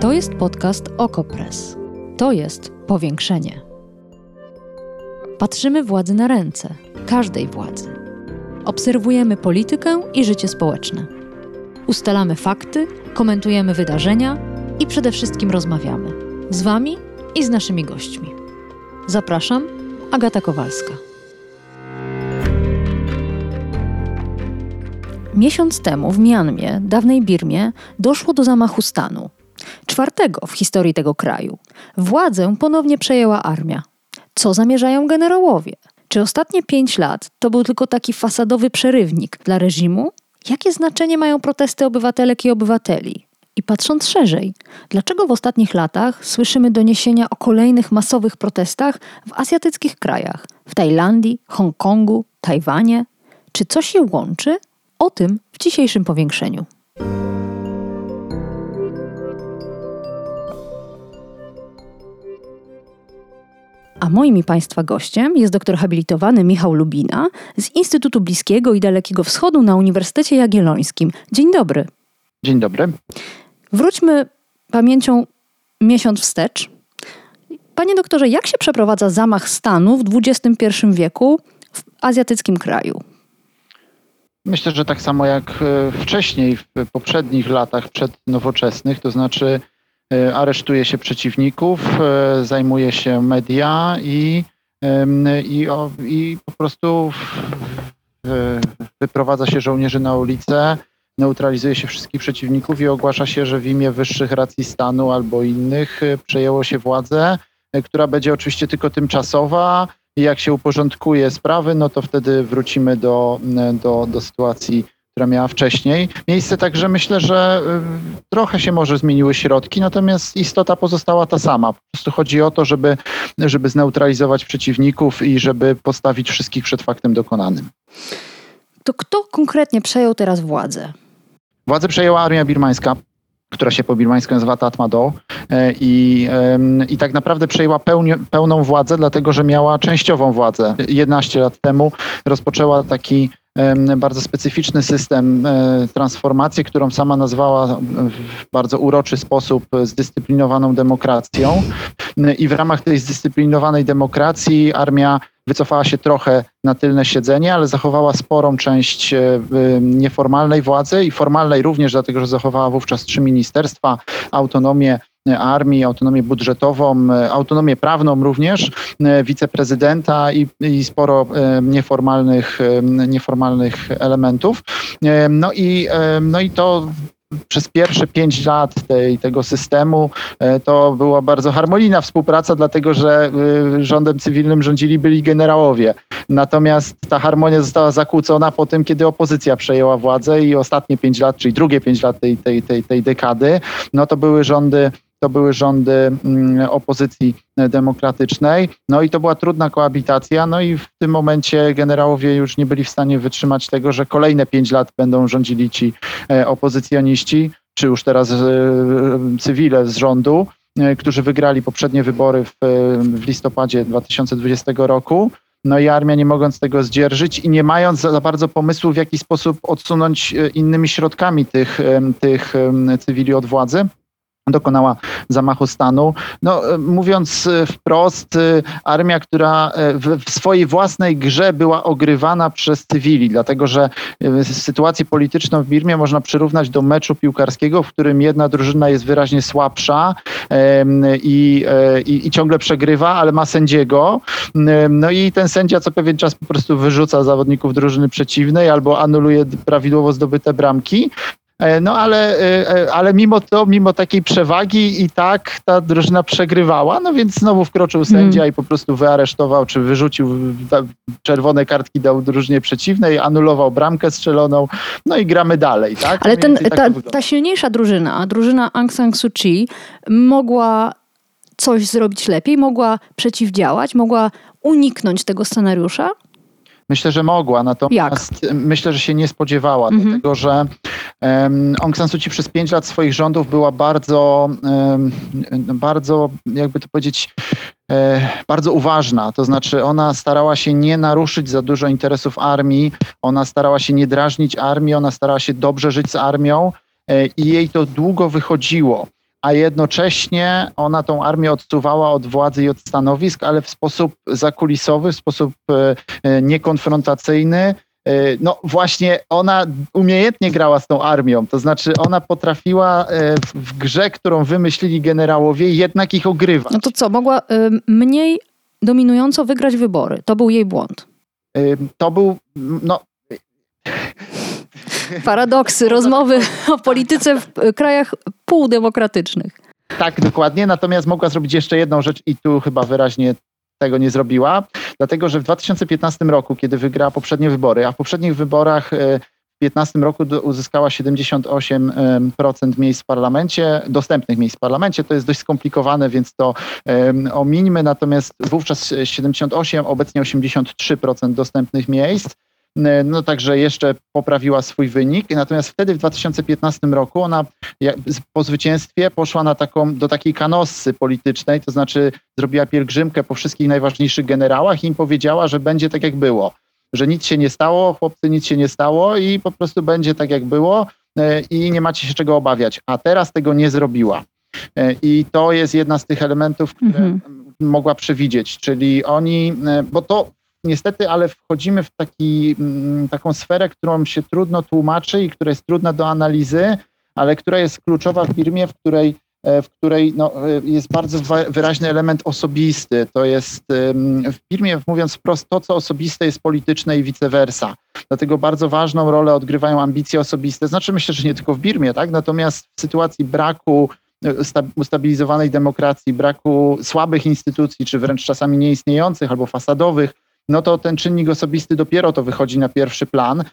To jest podcast Okopres. To jest powiększenie. Patrzymy władzy na ręce, każdej władzy. Obserwujemy politykę i życie społeczne. Ustalamy fakty, komentujemy wydarzenia i przede wszystkim rozmawiamy z Wami i z naszymi gośćmi. Zapraszam, Agata Kowalska. Miesiąc temu w Mianmie, dawnej Birmie, doszło do zamachu stanu. Czwartego w historii tego kraju. Władzę ponownie przejęła armia. Co zamierzają generałowie? Czy ostatnie pięć lat to był tylko taki fasadowy przerywnik dla reżimu? Jakie znaczenie mają protesty obywatelek i obywateli? I patrząc szerzej, dlaczego w ostatnich latach słyszymy doniesienia o kolejnych masowych protestach w azjatyckich krajach w Tajlandii, Hongkongu, Tajwanie? Czy coś je łączy? O tym w dzisiejszym powiększeniu. A moim i Państwa gościem jest doktor habilitowany Michał Lubina z Instytutu Bliskiego i Dalekiego Wschodu na Uniwersytecie Jagiellońskim. Dzień dobry. Dzień dobry. Wróćmy pamięcią miesiąc wstecz. Panie doktorze, jak się przeprowadza zamach stanu w XXI wieku w azjatyckim kraju? Myślę, że tak samo jak e, wcześniej, w poprzednich latach przednowoczesnych, to znaczy aresztuje się przeciwników, e, zajmuje się media i, i, i po prostu wyprowadza się żołnierzy na ulicę, neutralizuje się wszystkich przeciwników i ogłasza się, że w imię wyższych racji stanu albo innych przejęło się władzę, która będzie oczywiście tylko tymczasowa, i jak się uporządkuje sprawy, no to wtedy wrócimy do, do, do sytuacji, która miała wcześniej. Miejsce także myślę, że y, trochę się może zmieniły środki, natomiast istota pozostała ta sama. Po prostu chodzi o to, żeby, żeby zneutralizować przeciwników i żeby postawić wszystkich przed faktem dokonanym. To kto konkretnie przejął teraz władzę? Władzę przejęła armia birmańska która się po birmańsku nazywa Tatmadaw e, i, i tak naprawdę przejęła pełni, pełną władzę, dlatego że miała częściową władzę. 11 lat temu rozpoczęła taki bardzo specyficzny system e, transformacji, którą sama nazwała w bardzo uroczy sposób zdyscyplinowaną demokracją. I w ramach tej zdyscyplinowanej demokracji armia wycofała się trochę na tylne siedzenie, ale zachowała sporą część e, nieformalnej władzy i formalnej również, dlatego że zachowała wówczas trzy ministerstwa, autonomię armii, autonomię budżetową, e, autonomię prawną również, wiceprezydenta i, i sporo nieformalnych, nieformalnych elementów. No i, no i to przez pierwsze pięć lat tej, tego systemu e, to była bardzo harmonijna współpraca, dlatego że e, rządem cywilnym rządzili byli generałowie. Natomiast ta harmonia została zakłócona po tym, kiedy opozycja przejęła władzę i ostatnie pięć lat, czyli drugie pięć lat tej, tej, tej, tej dekady, no to były rządy to były rządy mm, opozycji demokratycznej. No i to była trudna koabitacja. No i w tym momencie generałowie już nie byli w stanie wytrzymać tego, że kolejne pięć lat będą rządzili ci e, opozycjoniści, czy już teraz e, cywile z rządu, e, którzy wygrali poprzednie wybory w, w listopadzie 2020 roku. No i armia nie mogąc tego zdzierżyć i nie mając za bardzo pomysłu, w jaki sposób odsunąć innymi środkami tych, tych cywili od władzy, dokonała zamachu stanu. No, e, mówiąc e, wprost, e, armia, która w swojej własnej grze była ogrywana przez cywili, dlatego że sytuację polityczną w Birmie można przyrównać do meczu piłkarskiego, w którym jedna drużyna jest wyraźnie słabsza i, i, i ciągle przegrywa, ale ma sędziego. No i ten sędzia co pewien czas po prostu wyrzuca zawodników drużyny przeciwnej albo anuluje prawidłowo zdobyte bramki. E, no ale, e, e, ale mimo to, mimo takiej przewagi i tak ta drużyna przegrywała, no więc znowu wkroczył sędzia mm. i po prostu wyaresztował, czy wyrzucił czerwone kartki dał drużynie przeciwnej, anulował bramkę strzeloną, no i gramy dalej, tak? Ale ten, tak ta, ta silniejsza drużyna, drużyna Aung San Suu Kyi mogła coś zrobić lepiej, mogła przeciwdziałać, mogła uniknąć tego scenariusza? Myślę, że mogła, natomiast Jak? myślę, że się nie spodziewała, mhm. dlatego że um, Aung San Suu Kyi przez pięć lat swoich rządów była bardzo, um, bardzo, jakby to powiedzieć, e, bardzo uważna. To znaczy ona starała się nie naruszyć za dużo interesów armii, ona starała się nie drażnić armii, ona starała się dobrze żyć z armią e, i jej to długo wychodziło a jednocześnie ona tą armię odsuwała od władzy i od stanowisk, ale w sposób zakulisowy, w sposób niekonfrontacyjny, no właśnie ona umiejętnie grała z tą armią, to znaczy ona potrafiła w grze, którą wymyślili generałowie, jednak ich ogrywać. No to co, mogła mniej dominująco wygrać wybory. To był jej błąd. To był, no... Paradoksy, rozmowy o polityce w krajach półdemokratycznych. Tak, dokładnie. Natomiast mogła zrobić jeszcze jedną rzecz i tu chyba wyraźnie tego nie zrobiła, dlatego że w 2015 roku, kiedy wygrała poprzednie wybory, a w poprzednich wyborach e, 2015 roku uzyskała 78% miejsc w parlamencie, dostępnych miejsc w parlamencie. To jest dość skomplikowane, więc to omińmy. Natomiast wówczas 78, obecnie 83% dostępnych miejsc. No także jeszcze poprawiła swój wynik. Natomiast wtedy w 2015 roku ona po zwycięstwie poszła na taką, do takiej kanosy politycznej, to znaczy zrobiła pielgrzymkę po wszystkich najważniejszych generałach i im powiedziała, że będzie tak jak było że nic się nie stało, chłopcy, nic się nie stało i po prostu będzie tak, jak było e, i nie macie się czego obawiać. A teraz tego nie zrobiła. E, I to jest jedna z tych elementów, które mhm. mogła przewidzieć, czyli oni, e, bo to niestety, ale wchodzimy w taki, taką sferę, którą się trudno tłumaczy i która jest trudna do analizy, ale która jest kluczowa w firmie, w której E, w której no, e, jest bardzo wyraźny element osobisty. To jest w firmie, mówiąc wprost, to, co osobiste jest polityczne i vice versa. Dlatego bardzo ważną rolę odgrywają ambicje osobiste. Znaczy myślę, że nie tylko w Birmie, tak? Natomiast w sytuacji braku e, ustabilizowanej demokracji, braku słabych instytucji, czy wręcz czasami nieistniejących albo fasadowych, no to ten czynnik osobisty dopiero to wychodzi na pierwszy plan.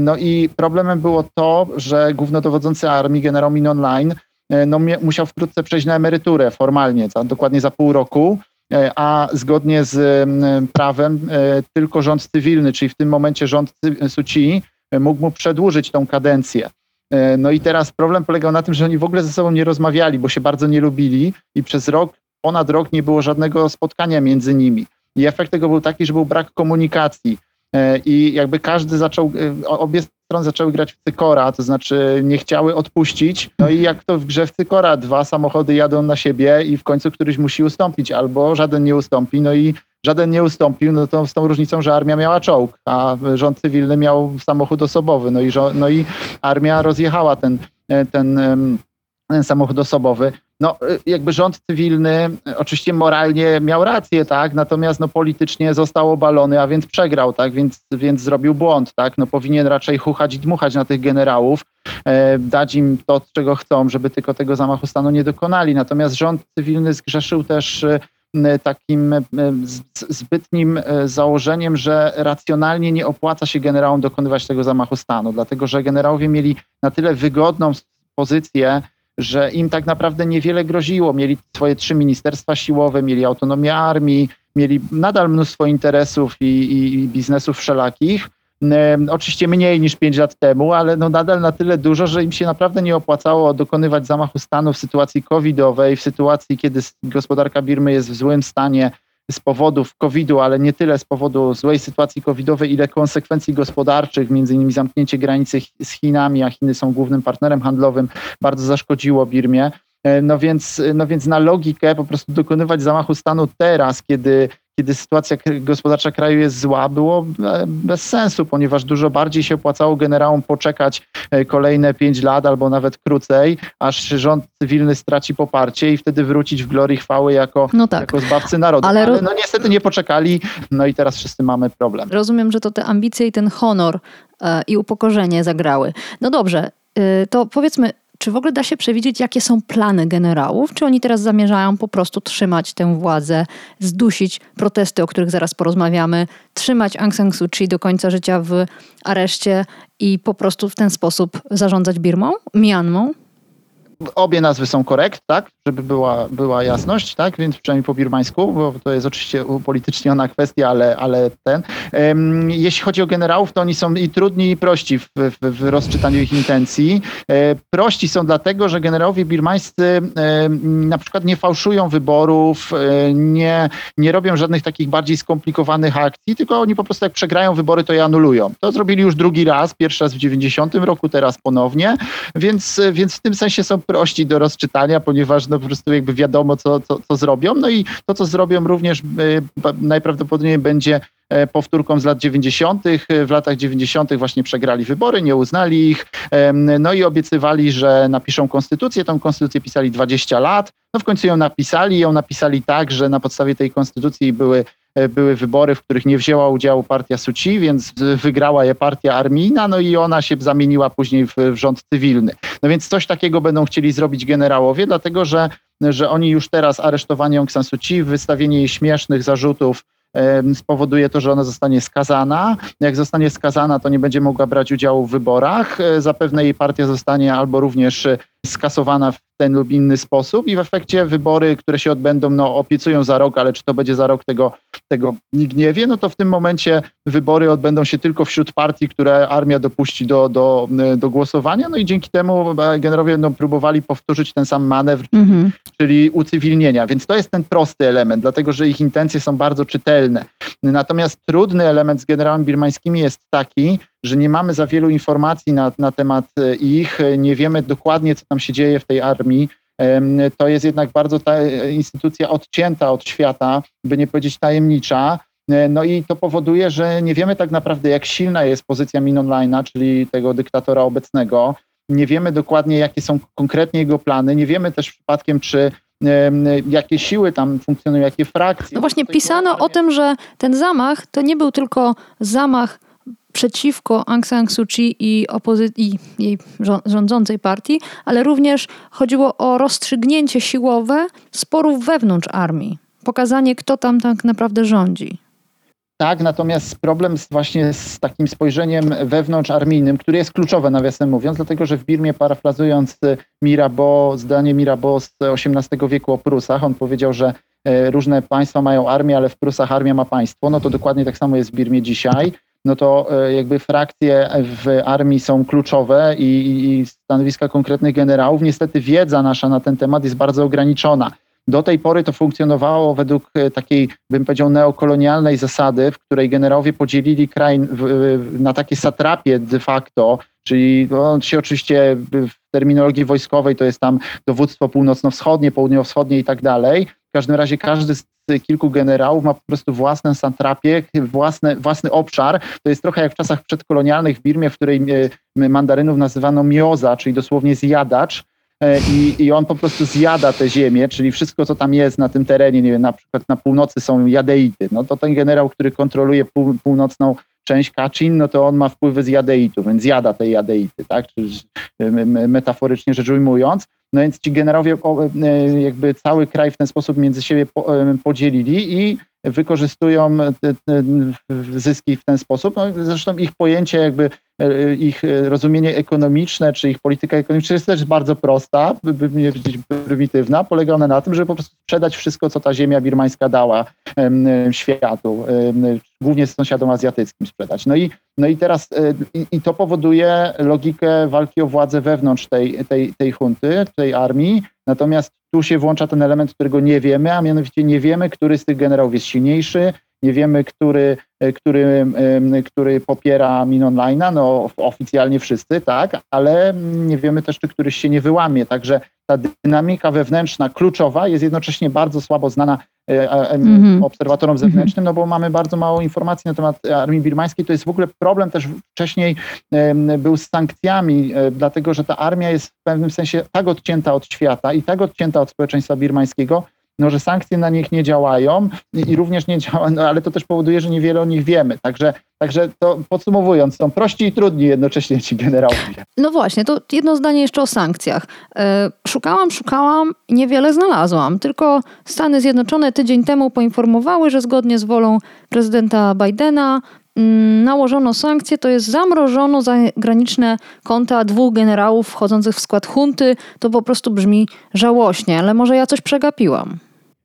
No i problemem było to, że głównodowodzący armii, generał Min Online, E, no, musiał wkrótce przejść na emeryturę formalnie, za, dokładnie za pół roku, e, a zgodnie z prawem e, tylko rząd cywilny, czyli w tym momencie rząd Suci mógł mu przedłużyć tą kadencję. No i teraz problem polegał na tym, że oni w ogóle ze sobą nie rozmawiali, bo się bardzo nie lubili i przez rok, ponad rok nie było żadnego spotkania między nimi. I efekt tego był taki, że był brak komunikacji. I jakby każdy zaczął, obie stron zaczęły grać w cykora, to znaczy nie chciały odpuścić. No i jak to w grze w cykora, dwa samochody jadą na siebie i w końcu któryś musi ustąpić, albo żaden nie ustąpi, no i żaden nie ustąpił, no to z tą różnicą, że armia miała czołg, a rząd cywilny miał samochód osobowy, no i, no i armia rozjechała ten, ten, ten samochód osobowy no, y, jakby rząd cywilny y, oczywiście moralnie miał rację, tak, natomiast no, politycznie został obalony, a więc przegrał, tak, więc, więc zrobił błąd, tak, no powinien raczej chuchać i dmuchać na tych generałów, e, dać im to, czego chcą, żeby tylko tego zamachu stanu nie dokonali, natomiast rząd cywilny zgrzeszył też y, takim zbytnim e, założeniem, że racjonalnie nie opłaca się generałom dokonywać tego zamachu stanu, dlatego że generałowie mieli na tyle wygodną pozycję, że im tak naprawdę niewiele groziło. Mieli swoje trzy ministerstwa siłowe, mieli autonomię armii, mieli nadal mnóstwo interesów i, i, biznesów wszelakich. Oczywiście mniej niż pięć lat temu, ale no nadal na tyle dużo, że im się naprawdę nie opłacało dokonywać zamachu stanu w sytuacji covidowej, w sytuacji, kiedy gospodarka Birmy jest w złym stanie, z powodów COVID-u, ale nie tyle z powodu złej sytuacji covidowej, ile konsekwencji gospodarczych, między innymi zamknięcie granicy z Chinami, a Chiny są głównym partnerem handlowym, bardzo zaszkodziło Birmie. E, no więc, no więc na logikę po prostu dokonywać zamachu stanu teraz, kiedy kiedy sytuacja gospodarcza kraju jest zła, było e, bez sensu, ponieważ dużo bardziej się opłacało generałom poczekać e, kolejne pięć lat albo nawet krócej, aż rząd cywilny straci poparcie i wtedy wrócić w glorii chwały jako, no tak. jako zbawcy narodu. Ale, Ale no niestety nie poczekali, no i teraz wszyscy mamy problem. Rozumiem, że to te ambicje i ten honor e, i upokorzenie zagrały. No dobrze, to powiedzmy, czy w ogóle da się przewidzieć, jakie są plany generałów? Czy oni teraz zamierzają po prostu trzymać tę władzę, zdusić protesty, o których zaraz porozmawiamy, trzymać Aung San Suu Kyi do końca życia w areszcie i po prostu w ten sposób zarządzać Birmą, Mianmą? Obie nazwy są korekt, tak, żeby była, była jasność, tak, więc przynajmniej po birmańsku, bo to jest oczywiście upolityczniona kwestia, ale, ale ten. Jeśli chodzi o generałów, to oni są i trudni, i prości w, w, w rozczytaniu ich intencji. E, prości są dlatego, że generałowie birmańscy na przykład nie fałszują wyborów, e, nie, nie robią żadnych takich bardziej skomplikowanych akcji, tylko oni po prostu jak przegrają wybory, to je anulują. To zrobili już drugi raz, pierwszy raz w 90 roku, teraz ponownie, więc, więc w tym sensie są prości do rozczytania, ponieważ no po prostu jakby wiadomo, co, co, co zrobią. No i to, co zrobią również najprawdopodobniej będzie powtórką z lat 90. W latach 90. właśnie przegrali wybory, nie uznali ich, no i obiecywali, że napiszą konstytucję. Tą konstytucję pisali 20 lat. No w końcu ją napisali, ją napisali tak, że na podstawie tej konstytucji były E, były wybory, w których nie wzięła udziału partia Suci, więc wygrała je partia armijna, no i ona się zamieniła później w, w rząd cywilny. No więc coś takiego będą chcieli zrobić generałowie, dlatego że, że oni już teraz aresztowanie Aung San Suu Kyi, wystawienie jej śmiesznych zarzutów spowoduje to, że ona zostanie skazana. Jak zostanie skazana, to nie będzie mogła brać udziału w wyborach. E, zapewne jej partia zostanie albo również skasowana w ten lub inny sposób i w efekcie wybory, które się odbędą, no obiecują za rok, ale czy to będzie za rok, tego, tego nikt nie wie, no to w tym momencie wybory odbędą się tylko wśród partii, które armia dopuści do, do, do głosowania, no i dzięki temu e, generowie no, próbowali powtórzyć ten sam manewr, mhm. czyli ucywilnienia, więc to jest ten prosty element, dlatego że ich intencje są bardzo czytelne. Natomiast trudny element z generałami birmańskimi jest taki, że nie mamy za wielu informacji na, na temat e, ich, nie wiemy dokładnie, co tam się dzieje w tej armii. To jest jednak bardzo ta e, instytucja odcięta od świata, by nie powiedzieć tajemnicza. E, no i to powoduje, że nie wiemy tak naprawdę, jak silna jest pozycja Min Online'a, czyli tego dyktatora obecnego. Nie wiemy dokładnie, jakie są konkretnie jego plany. Nie wiemy też przypadkiem, czy jakie siły tam funkcjonują, jakie frakcje. No właśnie pisano o tym, że ten zamach to nie był tylko zamach przeciwko Aung San Suu Kyi i, opozy- i jej rządzącej partii, ale również chodziło o rozstrzygnięcie siłowe sporów wewnątrz armii. Pokazanie, kto tam tak naprawdę rządzi. Tak, natomiast problem jest właśnie z takim spojrzeniem wewnątrzarmijnym, który jest kluczowe, nawiasem mówiąc, dlatego że w Birmie, parafrazując Mirabeau, zdanie Mirabeau z XVIII wieku o Prusach, on powiedział, że e, różne państwa mają armię, ale w Prusach armia ma państwo. No to dokładnie tak samo jest w Birmie dzisiaj no to e, jakby frakcje w armii są kluczowe i, i stanowiska konkretnych generałów. Niestety wiedza nasza na ten temat jest bardzo ograniczona. Do tej pory to funkcjonowało według e, takiej, bym powiedział, neokolonialnej zasady, w której generałowie podzielili kraj na takie satrapie de facto, czyli no, się oczywiście w terminologii wojskowej to jest tam dowództwo północno-wschodnie, południowo-wschodnie i tak dalej. W każdym razie każdy z kilku generałów ma po prostu własną santrapię, własny, własny obszar. To jest trochę jak w czasach przedkolonialnych w Birmie, w której e, mandarynów nazywano mioza, czyli dosłownie zjadacz. E, I, I on po prostu zjada tę ziemię, czyli wszystko, co tam jest na tym terenie, nie wiem, na przykład na północy są jadeity. No to ten generał, który kontroluje pół, północną część Kacin, no to on ma wpływy z jadeitu, więc zjada te jadeity, tak? metaforycznie rzecz ujmując. No więc ci generałowie e, jakby cały kraj w ten sposób między siebie e, podzielili i wykorzystują zyski w ten sposób. No, zresztą ich pojęcie, jakby ich rozumienie ekonomiczne, czy ich polityka ekonomiczna jest też bardzo prosta, by nie powiedzieć prymitywna. Polega ona na tym, żeby po prostu sprzedać wszystko, co ta ziemia birmańska dała światu, głównie sąsiadom azjatyckim sprzedać. No i, no i teraz i, i to powoduje logikę walki o władzę wewnątrz tej, tej, tej hunty, tej armii, natomiast tu się włącza ten element, którego nie wiemy, a mianowicie nie wiemy, który z tych generałów jest silniejszy, nie wiemy, który, który, który popiera Min Online'a, no oficjalnie wszyscy, tak, ale nie wiemy też, czy któryś się nie wyłamie, także ta dynamika wewnętrzna kluczowa jest jednocześnie bardzo słabo znana mm-hmm. obserwatorom zewnętrznym, no bo mamy bardzo mało informacji na temat armii birmańskiej. To jest w ogóle problem też wcześniej był z sankcjami, e, dlatego że ta armia jest w pewnym sensie tak odcięta od świata i tak odcięta od społeczeństwa birmańskiego, no, że sankcje na nich nie działają i, i również nie działają, no, ale to też powoduje, że niewiele o nich wiemy. Także, także to podsumowując, są prości i trudni jednocześnie ci generałowie. No właśnie, to jedno zdanie jeszcze o sankcjach. E, szukałam, szukałam niewiele znalazłam. Tylko Stany Zjednoczone tydzień temu poinformowały, że zgodnie z wolą prezydenta Bidena mm, nałożono sankcje, to jest zamrożono zagraniczne konta dwóch generałów wchodzących w skład hunty. To po prostu brzmi żałośnie, ale może ja coś przegapiłam.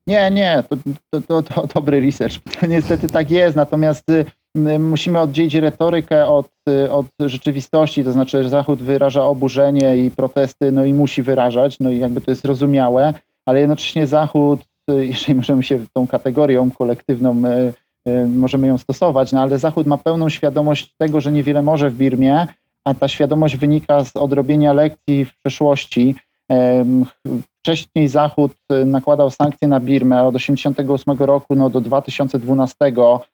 Nie, nie, to, to, to, to dobry research. Niestety tak jest, natomiast y, musimy oddzielić retorykę od, y, od rzeczywistości, to znaczy, że Zachód wyraża oburzenie i protesty, no i musi wyrażać, no i jakby to jest zrozumiałe, ale jednocześnie Zachód, y, jeżeli możemy się tą kategorią kolektywną, możemy ją stosować, no ale Zachód ma pełną świadomość tego, że niewiele może w Birmie, a ta świadomość wynika z odrobienia lekcji w przeszłości, Wcześniej Zachód nakładał sankcje na Birmę od 1988 roku no, do 2012.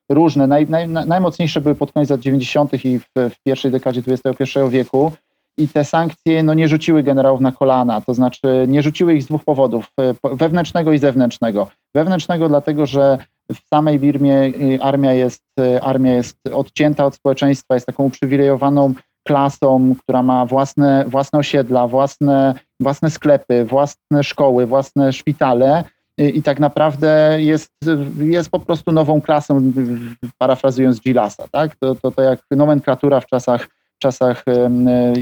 Różne, naj, naj, najmocniejsze były pod koniec lat 90. i w, w pierwszej dekadzie XXI wieku i te sankcje no, nie rzuciły generałów na kolana, to znaczy nie rzuciły ich z dwóch powodów, wewnętrznego i zewnętrznego. Wewnętrznego dlatego, że w samej Birmie y, armia jest, y, armia jest odcięta od społeczeństwa, jest taką uprzywilejowaną klasą, która ma własne, własne osiedla, własne, własne sklepy, własne szkoły, własne szpitale y, i tak naprawdę jest, jest po prostu nową klasą, parafrazując Gilasa. Tak? To, to, to jak nomenklatura w czasach czasach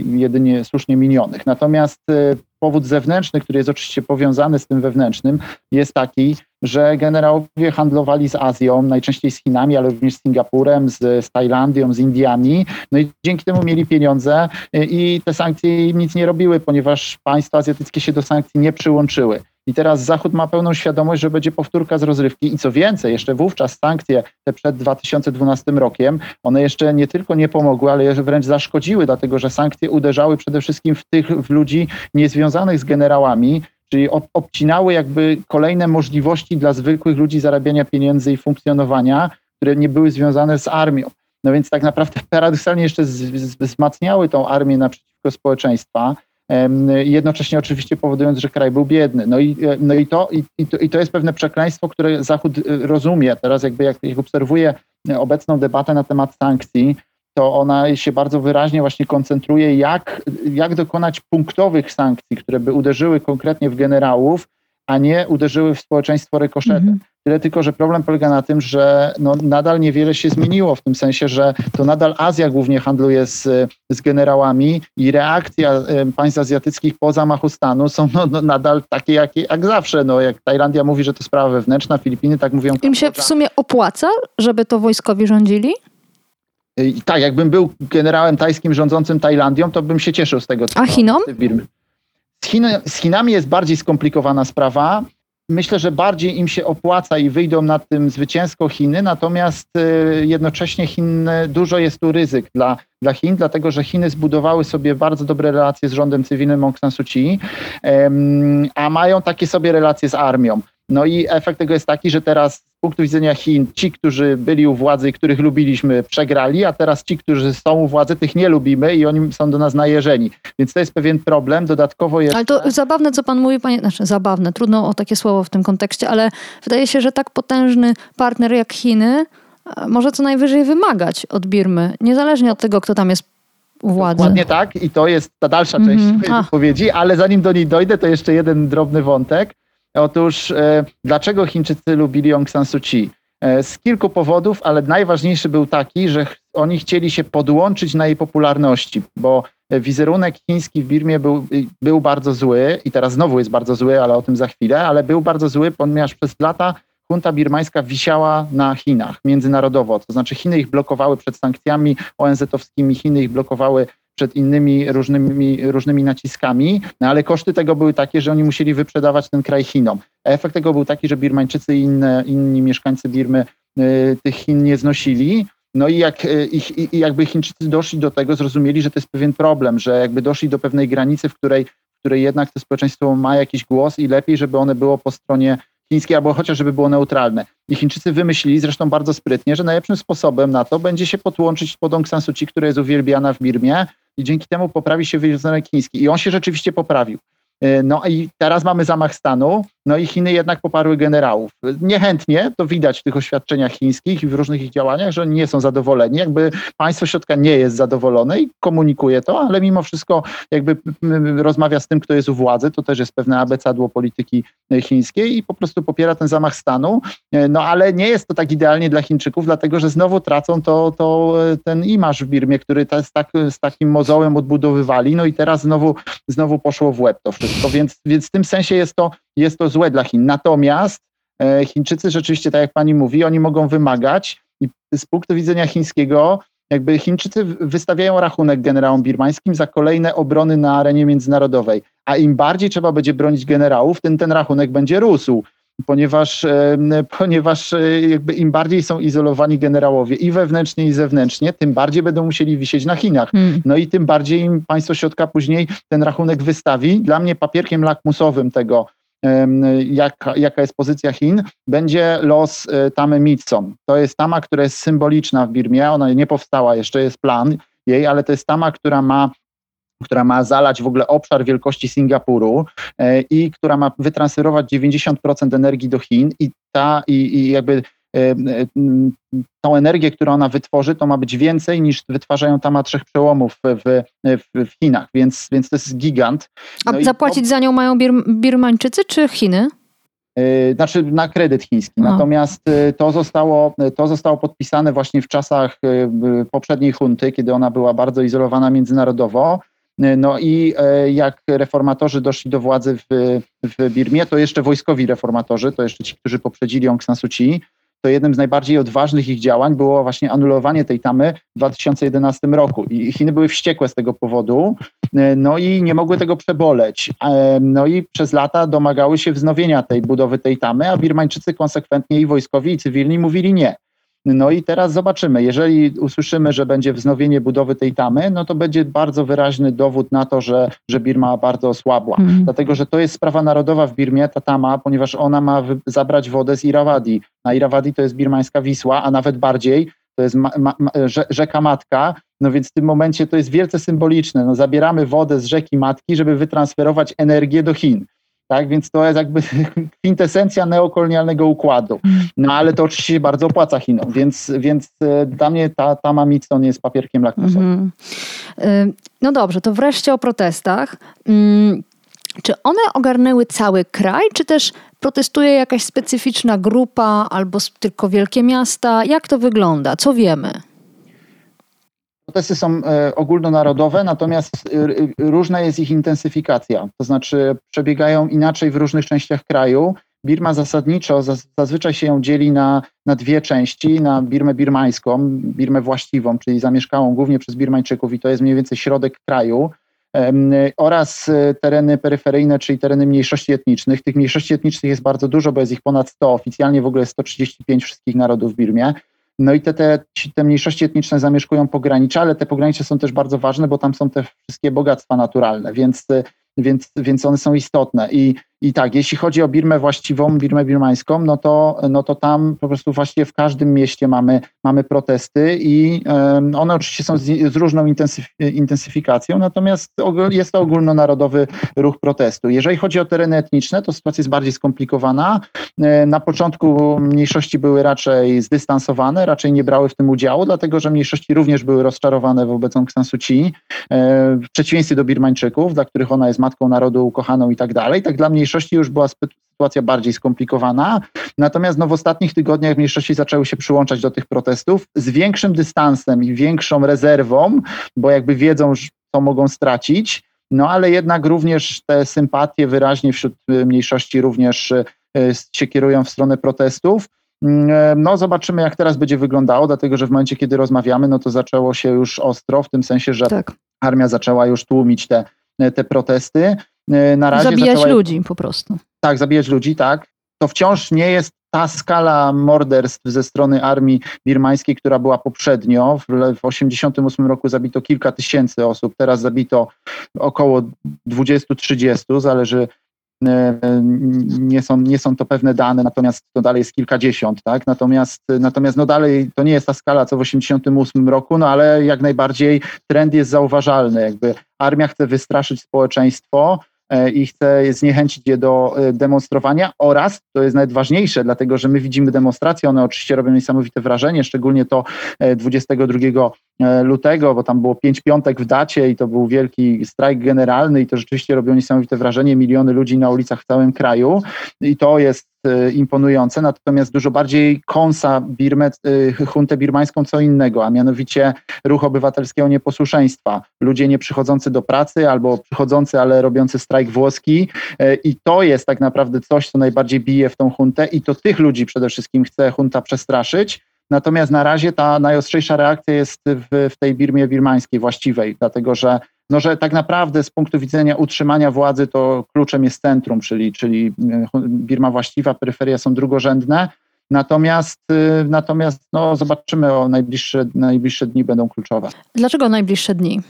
jedynie słusznie minionych. Natomiast e, powód zewnętrzny, który jest oczywiście powiązany z tym wewnętrznym, jest taki, że generałowie handlowali z Azją, najczęściej z Chinami, ale również z Singapurem, z, z Tajlandią, z Indiami. No i dzięki temu mieli pieniądze e, i te sankcje im nic nie robiły, ponieważ państwa azjatyckie się do sankcji nie przyłączyły. I teraz Zachód ma pełną świadomość, że będzie powtórka z rozrywki i co więcej, jeszcze wówczas sankcje te przed 2012 rokiem, one jeszcze nie tylko nie pomogły, ale wręcz zaszkodziły, dlatego że sankcje uderzały przede wszystkim w tych w ludzi niezwiązanych z generałami, czyli obcinały jakby kolejne możliwości dla zwykłych ludzi zarabiania pieniędzy i funkcjonowania, które nie były związane z armią. No więc tak naprawdę paradoksalnie jeszcze wzmacniały tą armię naprzeciwko społeczeństwa jednocześnie oczywiście powodując, że kraj był biedny. No i, e, no i, to, i, to, i to jest pewne przekleństwo, które Zachód e, rozumie. Teraz jakby jak, jak obserwuję obecną debatę na temat sankcji, to ona się bardzo wyraźnie właśnie koncentruje, jak, jak dokonać punktowych sankcji, które by uderzyły konkretnie w generałów, a nie uderzyły w społeczeństwo rykoszetem. Mhm. Tyle tylko, że problem polega na tym, że no, nadal niewiele się zmieniło w tym sensie, że to nadal Azja głównie handluje z, z generałami i reakcja państw azjatyckich po zamachu stanu są no, no, nadal takie jak, jak zawsze. No, jak Tajlandia mówi, że to sprawa wewnętrzna, Filipiny tak mówią. Im się w sumie opłaca, żeby to wojskowi rządzili? I tak, jakbym był generałem tajskim rządzącym Tajlandią, to bym się cieszył z tego. Co A Chinom? Z, z Chinami jest bardziej skomplikowana sprawa. Myślę, że bardziej im się opłaca i wyjdą na tym zwycięsko Chiny, natomiast y, jednocześnie Chin, dużo jest tu ryzyk dla, dla Chin, dlatego że Chiny zbudowały sobie bardzo dobre relacje z rządem cywilnym Aung San Suu Kyi, a mają takie sobie relacje z armią. No i efekt tego jest taki, że teraz z punktu widzenia Chin ci, którzy byli u władzy i których lubiliśmy, przegrali, a teraz ci, którzy są u władzy, tych nie lubimy i oni są do nas najeżeni. Więc to jest pewien problem. Dodatkowo jest. Ale to zabawne, co pan mówi, panie, znaczy zabawne, trudno o takie słowo w tym kontekście, ale wydaje się, że tak potężny partner jak Chiny e, może co najwyżej wymagać od Birmy, niezależnie od tego, kto tam jest u władzy. Dokładnie tak i to jest ta dalsza część mm -hmm. wypowiedzi, ale zanim do niej dojdę, to jeszcze jeden drobny wątek. Otóż e, dlaczego Chińczycy lubili Aung San Suu Kyi? E, z kilku powodów, ale najważniejszy był taki, że oni chcieli się podłączyć na jej popularności, bo wizerunek chiński w Birmie był, był bardzo zły i teraz znowu jest bardzo zły, ale o tym za chwilę, ale był bardzo zły, ponieważ przez lata junta birmańska wisiała na Chinach międzynarodowo, to znaczy Chiny ich blokowały przed sankcjami ONZ-owskimi, Chiny ich blokowały przed innymi różnymi, różnymi naciskami, no ale koszty tego były takie, że oni musieli wyprzedawać ten kraj Chinom. Efekt tego był taki, że Birmańczycy i inne, inni mieszkańcy Birmy y, tych Chin nie znosili. No i jak, y, ich, i jakby Chińczycy doszli do tego, zrozumieli, że to jest pewien problem, że jakby doszli do pewnej granicy, w której, w której jednak to społeczeństwo ma jakiś głos i lepiej, żeby one było po stronie chińskiej, albo chociaż żeby było neutralne. I Chińczycy wymyślili, zresztą bardzo sprytnie, że najlepszym sposobem na to będzie się podłączyć pod Aung San Suu Kyi, która jest uwielbiana w Birmie, i dzięki temu poprawi się wizerunek chiński. I on się rzeczywiście poprawił. E, no i teraz mamy zamach stanu, no i Chiny jednak poparły generałów. Niechętnie, to widać w tych oświadczeniach chińskich i w różnych ich działaniach, że oni nie są zadowoleni. Jakby państwo środka nie jest zadowolone i komunikuje to, ale mimo wszystko jakby rozmawia z tym, kto jest u władzy. To też jest pewne abecadło polityki e, chińskiej i po prostu popiera ten zamach stanu. E, no ale nie jest to tak idealnie dla Chińczyków, dlatego że znowu tracą to, to ten imaż w Birmie, który z, tak, z takim mozołem odbudowywali. No i teraz znowu, znowu poszło w łeb to wszystko. Więc, więc w tym sensie jest to, jest to złe dla Chin. Natomiast e, Chińczycy rzeczywiście, tak jak pani mówi, oni mogą wymagać i z punktu widzenia chińskiego jakby Chińczycy wystawiają rachunek generałom birmańskim za kolejne obrony na arenie międzynarodowej, a im bardziej trzeba będzie bronić generałów, tym ten rachunek będzie rósł. ponieważ, ponieważ jakby im bardziej są izolowani generałowie i wewnętrznie i zewnętrznie, tym bardziej będą musieli wisieć na Chinach. Hmm. No i tym bardziej im państwo środka później ten rachunek wystawi. Dla mnie papierkiem lakmusowym tego, jaka, jaka jest pozycja Chin, będzie los e, tamy Mitsom. To jest tama, która jest symboliczna w Birmie, ona nie powstała, jeszcze jest plan jej, ale to jest tama, która ma która ma zalać w ogóle obszar wielkości Singapuru e, i która ma wytransferować 90% energii do Chin i ta i, i jakby tą energię, którą ona wytworzy, to ma być więcej niż wytwarzają tam trzech przełomów w, w, w, Chinach, więc, więc to jest gigant. No A zapłacić to, za nią mają Bir Birmańczycy czy Chiny? E, znaczy na kredyt chiński. Natomiast e, to zostało, to zostało podpisane właśnie w czasach poprzedniej hunty, kiedy ona była bardzo izolowana międzynarodowo. No i jak reformatorzy doszli do władzy w, w Birmie, to jeszcze wojskowi reformatorzy, to jeszcze ci, którzy poprzedzili Aung San Suu Kyi, to jednym z najbardziej odważnych ich działań było właśnie anulowanie tej tamy w 2011 roku. I Chiny były wściekłe z tego powodu, e, no i nie mogły tego przeboleć. E, no i przez lata domagały się wznowienia tej budowy tej tamy, a Birmańczycy konsekwentnie i wojskowi, i cywilni mówili nie. No i teraz zobaczymy. Jeżeli usłyszymy, że będzie wznowienie budowy tej tamy, no to będzie bardzo wyraźny dowód na to, że, że Birma bardzo osłabła. Mm. Dlatego, że to jest sprawa narodowa w Birmie, ta tama, ponieważ ona ma zabrać wodę z Irawadi. A Irawadi to jest birmańska Wisła, a nawet bardziej to jest ma, ma, rzeka matka, no więc w tym momencie to jest wielce symboliczne. No zabieramy wodę z rzeki matki, żeby wytransferować energię do Chin. Tak, więc to jest jakby kwintesencja neokolonialnego układu. No ale to oczywiście bardzo opłaca Chinom, więc, więc e, dla mnie ta, ta Mamicon jest papierkiem lakmusowym. Mm-hmm. No dobrze, to wreszcie o protestach. Mm, czy one ogarnęły cały kraj, czy też protestuje jakaś specyficzna grupa albo tylko wielkie miasta? Jak to wygląda? Co wiemy? Protesty są e, ogólnonarodowe, natomiast e, różna jest ich intensyfikacja. To znaczy przebiegają inaczej w różnych częściach kraju. Birma zasadniczo zazwyczaj się ją dzieli na, na dwie części, na Birmę birmańską, Birmę właściwą, czyli zamieszkałą głównie przez Birmańczyków i to jest mniej więcej środek kraju, oraz e, tereny peryferyjne, czyli tereny mniejszości etnicznych. Tych mniejszości etnicznych jest bardzo dużo, bo jest ich ponad 100, oficjalnie w ogóle jest 135 wszystkich narodów w Birmie. No i te, te, te mniejszości etniczne zamieszkują pogranicza, ale te pogranicze są też bardzo ważne, bo tam są te wszystkie bogactwa naturalne, więc, więc, więc one są istotne. I i tak, jeśli chodzi o Birmę właściwą, Birmę birmańską, no to, no to tam po prostu właściwie w każdym mieście mamy, mamy protesty i one oczywiście są z, z różną intensyf intensyfikacją, natomiast jest to ogólnonarodowy ruch protestu. Jeżeli chodzi o tereny etniczne, to sytuacja jest bardziej skomplikowana. E, na początku mniejszości były raczej zdystansowane, raczej nie brały w tym udziału, dlatego że mniejszości również były rozczarowane wobec Aung San Suu Kyi, e, w przeciwieństwie do Birmańczyków, dla których ona jest matką narodu ukochaną i tak dalej. Tak dla mniejszości mniejszości już była sytuacja bardziej skomplikowana. Natomiast no, w ostatnich tygodniach mniejszości zaczęły się przyłączać do tych protestów z większym dystansem i większą rezerwą, bo jakby wiedzą, co mogą stracić. No ale jednak również te sympatie wyraźnie wśród y, mniejszości również y, się kierują w stronę protestów. Mm, e, no, zobaczymy, jak teraz będzie wyglądało, dlatego że w momencie, kiedy rozmawiamy, no to zaczęło się już ostro, w tym sensie, że tak. armia zaczęła już tłumić te, te protesty. E, na razie zabijać zaczęła... ludzi po prostu. Tak, zabijać ludzi, tak. To wciąż nie jest ta skala morderstw ze strony armii birmańskiej, która była poprzednio. W 1988 roku zabito kilka tysięcy osób, teraz zabito około 20-30, zależy e, nie są, nie są to pewne dane, natomiast to dalej jest kilkadziesiąt, tak? Natomiast, natomiast no dalej to nie jest ta skala co w 1988 roku, no ale jak najbardziej trend jest zauważalny. Jakby armia chce wystraszyć społeczeństwo, i chce zniechęcić je do e, demonstrowania. Oraz, to jest najważniejsze, dlatego że my widzimy demonstracje, one oczywiście robią niesamowite wrażenie, szczególnie to 22 e, lutego, bo tam było pięć piątek w dacie i to był wielki strajk generalny i to rzeczywiście robiło niesamowite wrażenie, miliony ludzi na ulicach w całym kraju. I to jest E, imponujące, natomiast dużo bardziej kąsa Birmę, e, huntę birmańską co innego, a mianowicie ruch obywatelskiego nieposłuszeństwa. Ludzie nie przychodzący do pracy albo przychodzący, ale robiący strajk włoski e, i to jest tak naprawdę coś, co najbardziej bije w tą huntę i to tych ludzi przede wszystkim chce hunta przestraszyć, Natomiast na razie ta najostrzejsza reakcja jest w, w tej Birmie birmańskiej właściwej, dlatego że no, że tak naprawdę z punktu widzenia utrzymania władzy to kluczem jest centrum, czyli, czyli Birma właściwa, peryferia są drugorzędne. Natomiast, natomiast no, zobaczymy, o najbliższe, najbliższe dni będą kluczowe. Dlaczego najbliższe dni?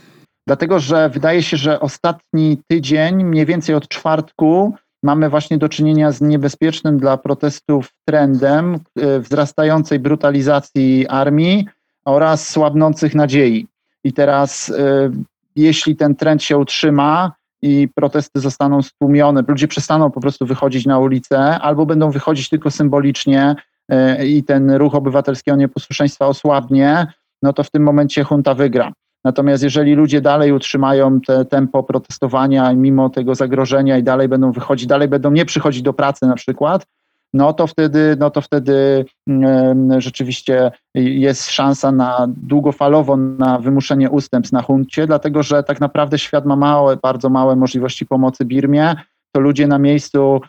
Dlatego, że wydaje się, że ostatni tydzień, mniej więcej od czwartku, mamy właśnie do czynienia z niebezpiecznym dla protestów trendem e, wzrastającej brutalizacji armii oraz słabnących nadziei. I teraz, e, jeśli ten trend się utrzyma i protesty zostaną stłumione, ludzie przestaną po prostu wychodzić na ulicę, albo będą wychodzić tylko symbolicznie e, i ten ruch obywatelskiego nieposłuszeństwa osłabnie, no to w tym momencie junta wygra. Natomiast jeżeli ludzie dalej utrzymają te tempo protestowania mimo tego zagrożenia i dalej będą wychodzić, dalej będą nie przychodzić do pracy na przykład, no to wtedy, no to wtedy um, rzeczywiście jest szansa na długofalowo na wymuszenie ustępstw na huncie, dlatego że tak naprawdę świat ma małe, bardzo małe możliwości pomocy Birmie. To ludzie na miejscu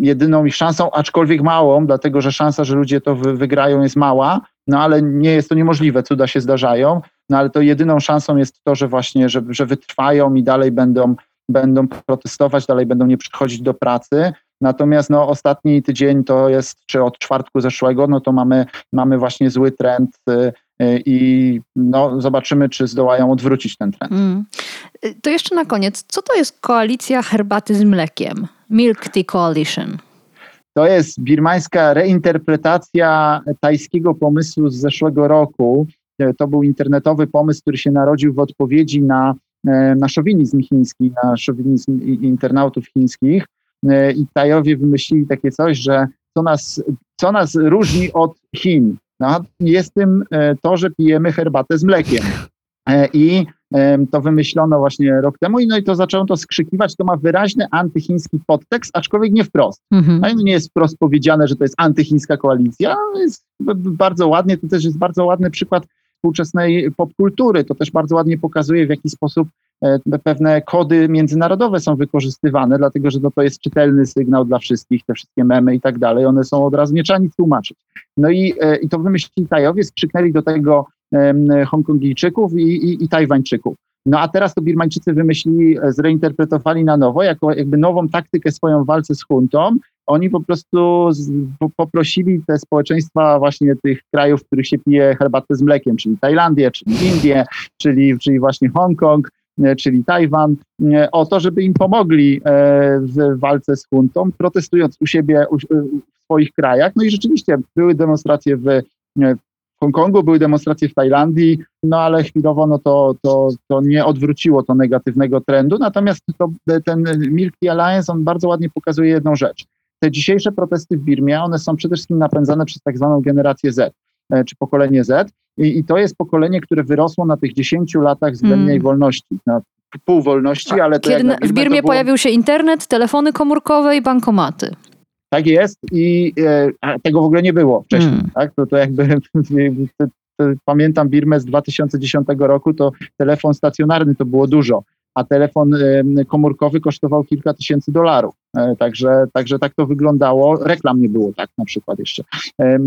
jedyną ich szansą, aczkolwiek małą, dlatego że szansa, że ludzie to wy, wygrają jest mała, no ale nie jest to niemożliwe, cuda się zdarzają, no ale to jedyną szansą jest to, że właśnie, że, że wytrwają i dalej będą, będą protestować, dalej będą nie przychodzić do pracy. Natomiast no, ostatni tydzień to jest, czy od czwartku zeszłego, no to mamy, mamy właśnie zły trend y, y, i no, zobaczymy, czy zdołają odwrócić ten trend. Mm. To jeszcze na koniec, co to jest koalicja herbaty z mlekiem? Milk Tea Coalition. To jest birmańska reinterpretacja tajskiego pomysłu z zeszłego roku. To był internetowy pomysł, który się narodził w odpowiedzi na, na szowinizm chiński, na szowinizm internautów chińskich. E, I Tajowie wymyślili takie coś, że co nas, co nas różni od Chin? No, jest tym to, że pijemy herbatę z mlekiem. I to wymyślono właśnie rok temu i no i to zaczęło to skrzykiwać, to ma wyraźny antychiński podtekst, aczkolwiek nie wprost. Mhm. No nie jest wprost powiedziane, że to jest antychińska koalicja, jest bardzo ładnie, to też jest bardzo ładny przykład współczesnej popkultury. To też bardzo ładnie pokazuje, w jaki sposób e, pewne kody międzynarodowe są wykorzystywane, dlatego że to, to jest czytelny sygnał dla wszystkich, te wszystkie memy i tak dalej, one są od razu, nie trzeba tłumaczyć. No i, e, i to wymyślili Tajowie, skrzyknęli do tego Hongkongijczyków i, i, i Tajwańczyków. No a teraz to Birmańczycy wymyślili, e, zreinterpretowali na nowo, jako jakby nową taktykę swoją w walce z huntą. Oni po prostu z, po, poprosili te społeczeństwa właśnie tych krajów, w których się pije herbatę z mlekiem, czyli Tajlandię, czyli Indię, czyli, czyli właśnie Hongkong, e, czyli Tajwan, e, o to, żeby im pomogli w walce z huntą, protestując u siebie w swoich krajach. No i rzeczywiście były demonstracje w Hongkongu, były demonstracje w Tajlandii, no ale chwilowo no to, to, to nie odwróciło to negatywnego trendu. Natomiast to, ten Milky Alliance, on bardzo ładnie pokazuje jedną rzecz. Te dzisiejsze protesty w Birmie, one są przede wszystkim napędzane przez tak zwaną generację Z, e, czy pokolenie Z. I, I, to jest pokolenie, które wyrosło na tych 10 latach względnej mm. wolności, na pół wolności, ale to Kiedy w Birmie było... pojawił się internet, telefony komórkowe i bankomaty. Tak jest i e, tego w ogóle nie było wcześniej. Hmm. Tak? To, to jakby pamiętam Birmę z 2010 roku, to telefon stacjonarny to było dużo, a telefon komórkowy kosztował kilka tysięcy dolarów. E, także, także tak to wyglądało. Reklam nie było tak na przykład jeszcze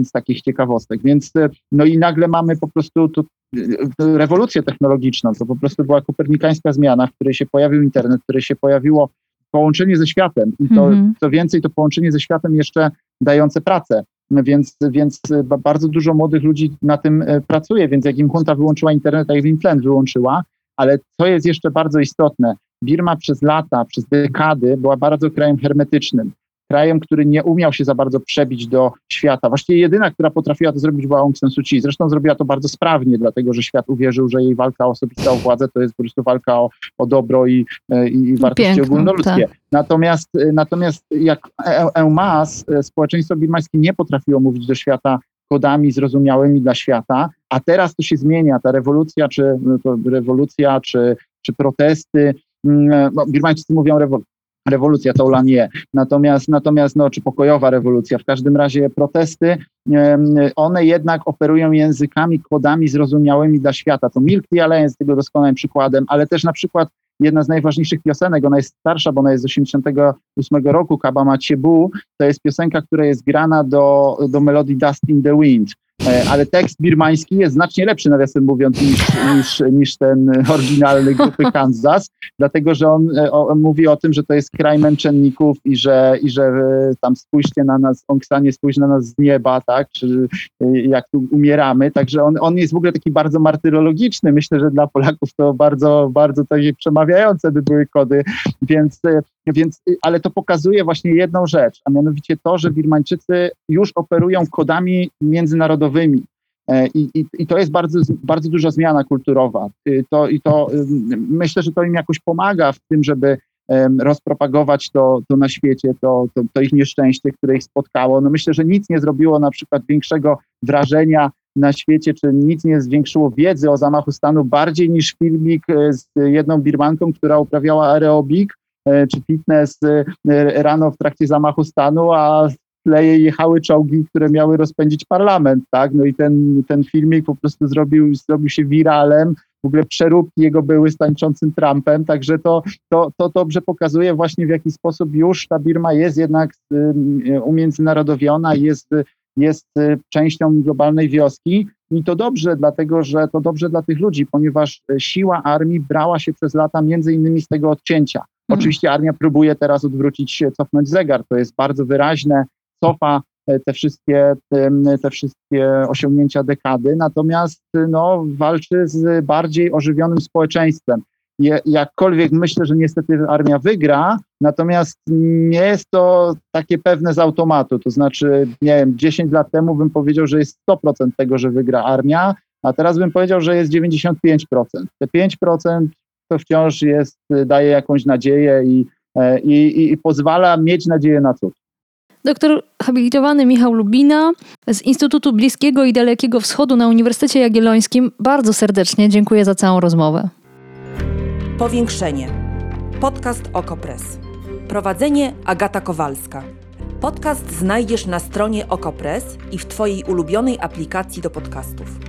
z takich ciekawostek. Więc e, no i nagle mamy po prostu tu e, rewolucję technologiczną. To po prostu była kopernikańska zmiana, w której się pojawił internet, w której się pojawiło połączenie ze światem i to, mm co więcej, to połączenie ze światem jeszcze dające pracę. Więc, więc bardzo dużo młodych ludzi na tym pracuje, więc jak im hunta wyłączyła internet, jak im tlen wyłączyła, ale co jest jeszcze bardzo istotne, Birma przez lata, przez dekady była bardzo krajem hermetycznym krajem, który nie umiał się za bardzo przebić do świata. Właściwie jedyna, która potrafiła to zrobić, była Aung San Suu Kyi. Zresztą zrobiła to bardzo sprawnie, dlatego że świat uwierzył, że jej walka o osobistą władzę to jest po prostu walka o, o dobro i, e, i wartości Piękno, ogólnoludzkie. Tak. Natomiast, e, natomiast jak EUMAS, e, społeczeństwo birmańskie nie potrafiło mówić do świata kodami zrozumiałymi dla świata, a teraz to się zmienia. Ta rewolucja, czy no rewolucja, czy, czy protesty, mm, no, Birmańczycy mówią rewolucja rewolucja to nie. Natomiast, natomiast no, czy pokojowa rewolucja, w każdym razie protesty, one jednak operują językami, kodami zrozumiałymi dla świata. To Milky Alliance jest tego doskonałym przykładem, ale też na przykład jedna z najważniejszych piosenek, ona jest starsza, bo ona jest z 88 roku, Kaba Maciebu, to jest piosenka, która jest grana do, do melodii Dust in the Wind. E, ale tekst birmański jest znacznie lepszy, nawiasem mówiąc, niż, niż, niż ten oryginalny grupy Kansas, dlatego że on, e, on, mówi o tym, że to jest kraj męczenników i że, i że e, tam spójrzcie na nas, Ongsanie spójrz na nas z nieba, tak, czy jak tu umieramy, także on, on jest w ogóle taki bardzo martyrologiczny, myślę, że dla Polaków to bardzo, bardzo takie przemawiające by były kody, więc, więc, ale to pokazuje właśnie jedną rzecz, a mianowicie to, że Birmańczycy już operują kodami międzynarodowymi. E, I, i, I, to jest bardzo, bardzo duża zmiana kulturowa. To, I to myślę, że to im jakoś pomaga w tym, żeby rozpropagować to, to na świecie, to, to, to ich nieszczęście, które ich spotkało. No myślę, że nic nie zrobiło na przykład większego wrażenia na świecie, czy nic nie zwiększyło wiedzy o zamachu stanu bardziej niż filmik e, z jedną birmanką, która uprawiała aerobik czy fitness rano w trakcie zamachu stanu, a tle jechały czołgi, które miały rozpędzić parlament, tak? No i ten, ten filmik po prostu zrobił, zrobił się wiralem, w ogóle przeróbki jego były z tańczącym Trumpem, także to, to, to dobrze pokazuje właśnie w jaki sposób już ta Birma jest jednak umiędzynarodowiona, jest, jest częścią globalnej wioski i to dobrze, dlatego że to dobrze dla tych ludzi, ponieważ siła armii brała się przez lata między innymi z tego odcięcia. Mhm. Oczywiście armia próbuje teraz odwrócić cofnąć zegar, to jest bardzo wyraźne, cofa e, te wszystkie, te wszystkie osiągnięcia dekady, natomiast no, walczy z bardziej ożywionym społeczeństwem. Jakkolwiek myślę, że niestety armia wygra, natomiast nie jest to takie pewne z automatu. To znaczy, nie wiem, 10 lat temu bym powiedział, że jest 100% tego, że wygra armia, a teraz bym powiedział, że jest 95%. Te 5% to wciąż jest, daje jakąś nadzieję i, e, i, i pozwala mieć nadzieję na cud. Doktor habilitowany Michał Lubina z Instytutu Bliskiego i Dalekiego Wschodu na Uniwersytecie Jagiellońskim bardzo serdecznie dziękuję za całą rozmowę. Powiększenie. Podcast Okopres. Prowadzenie Agata Kowalska. Podcast znajdziesz na stronie Okopres i w Twojej ulubionej aplikacji do podcastów.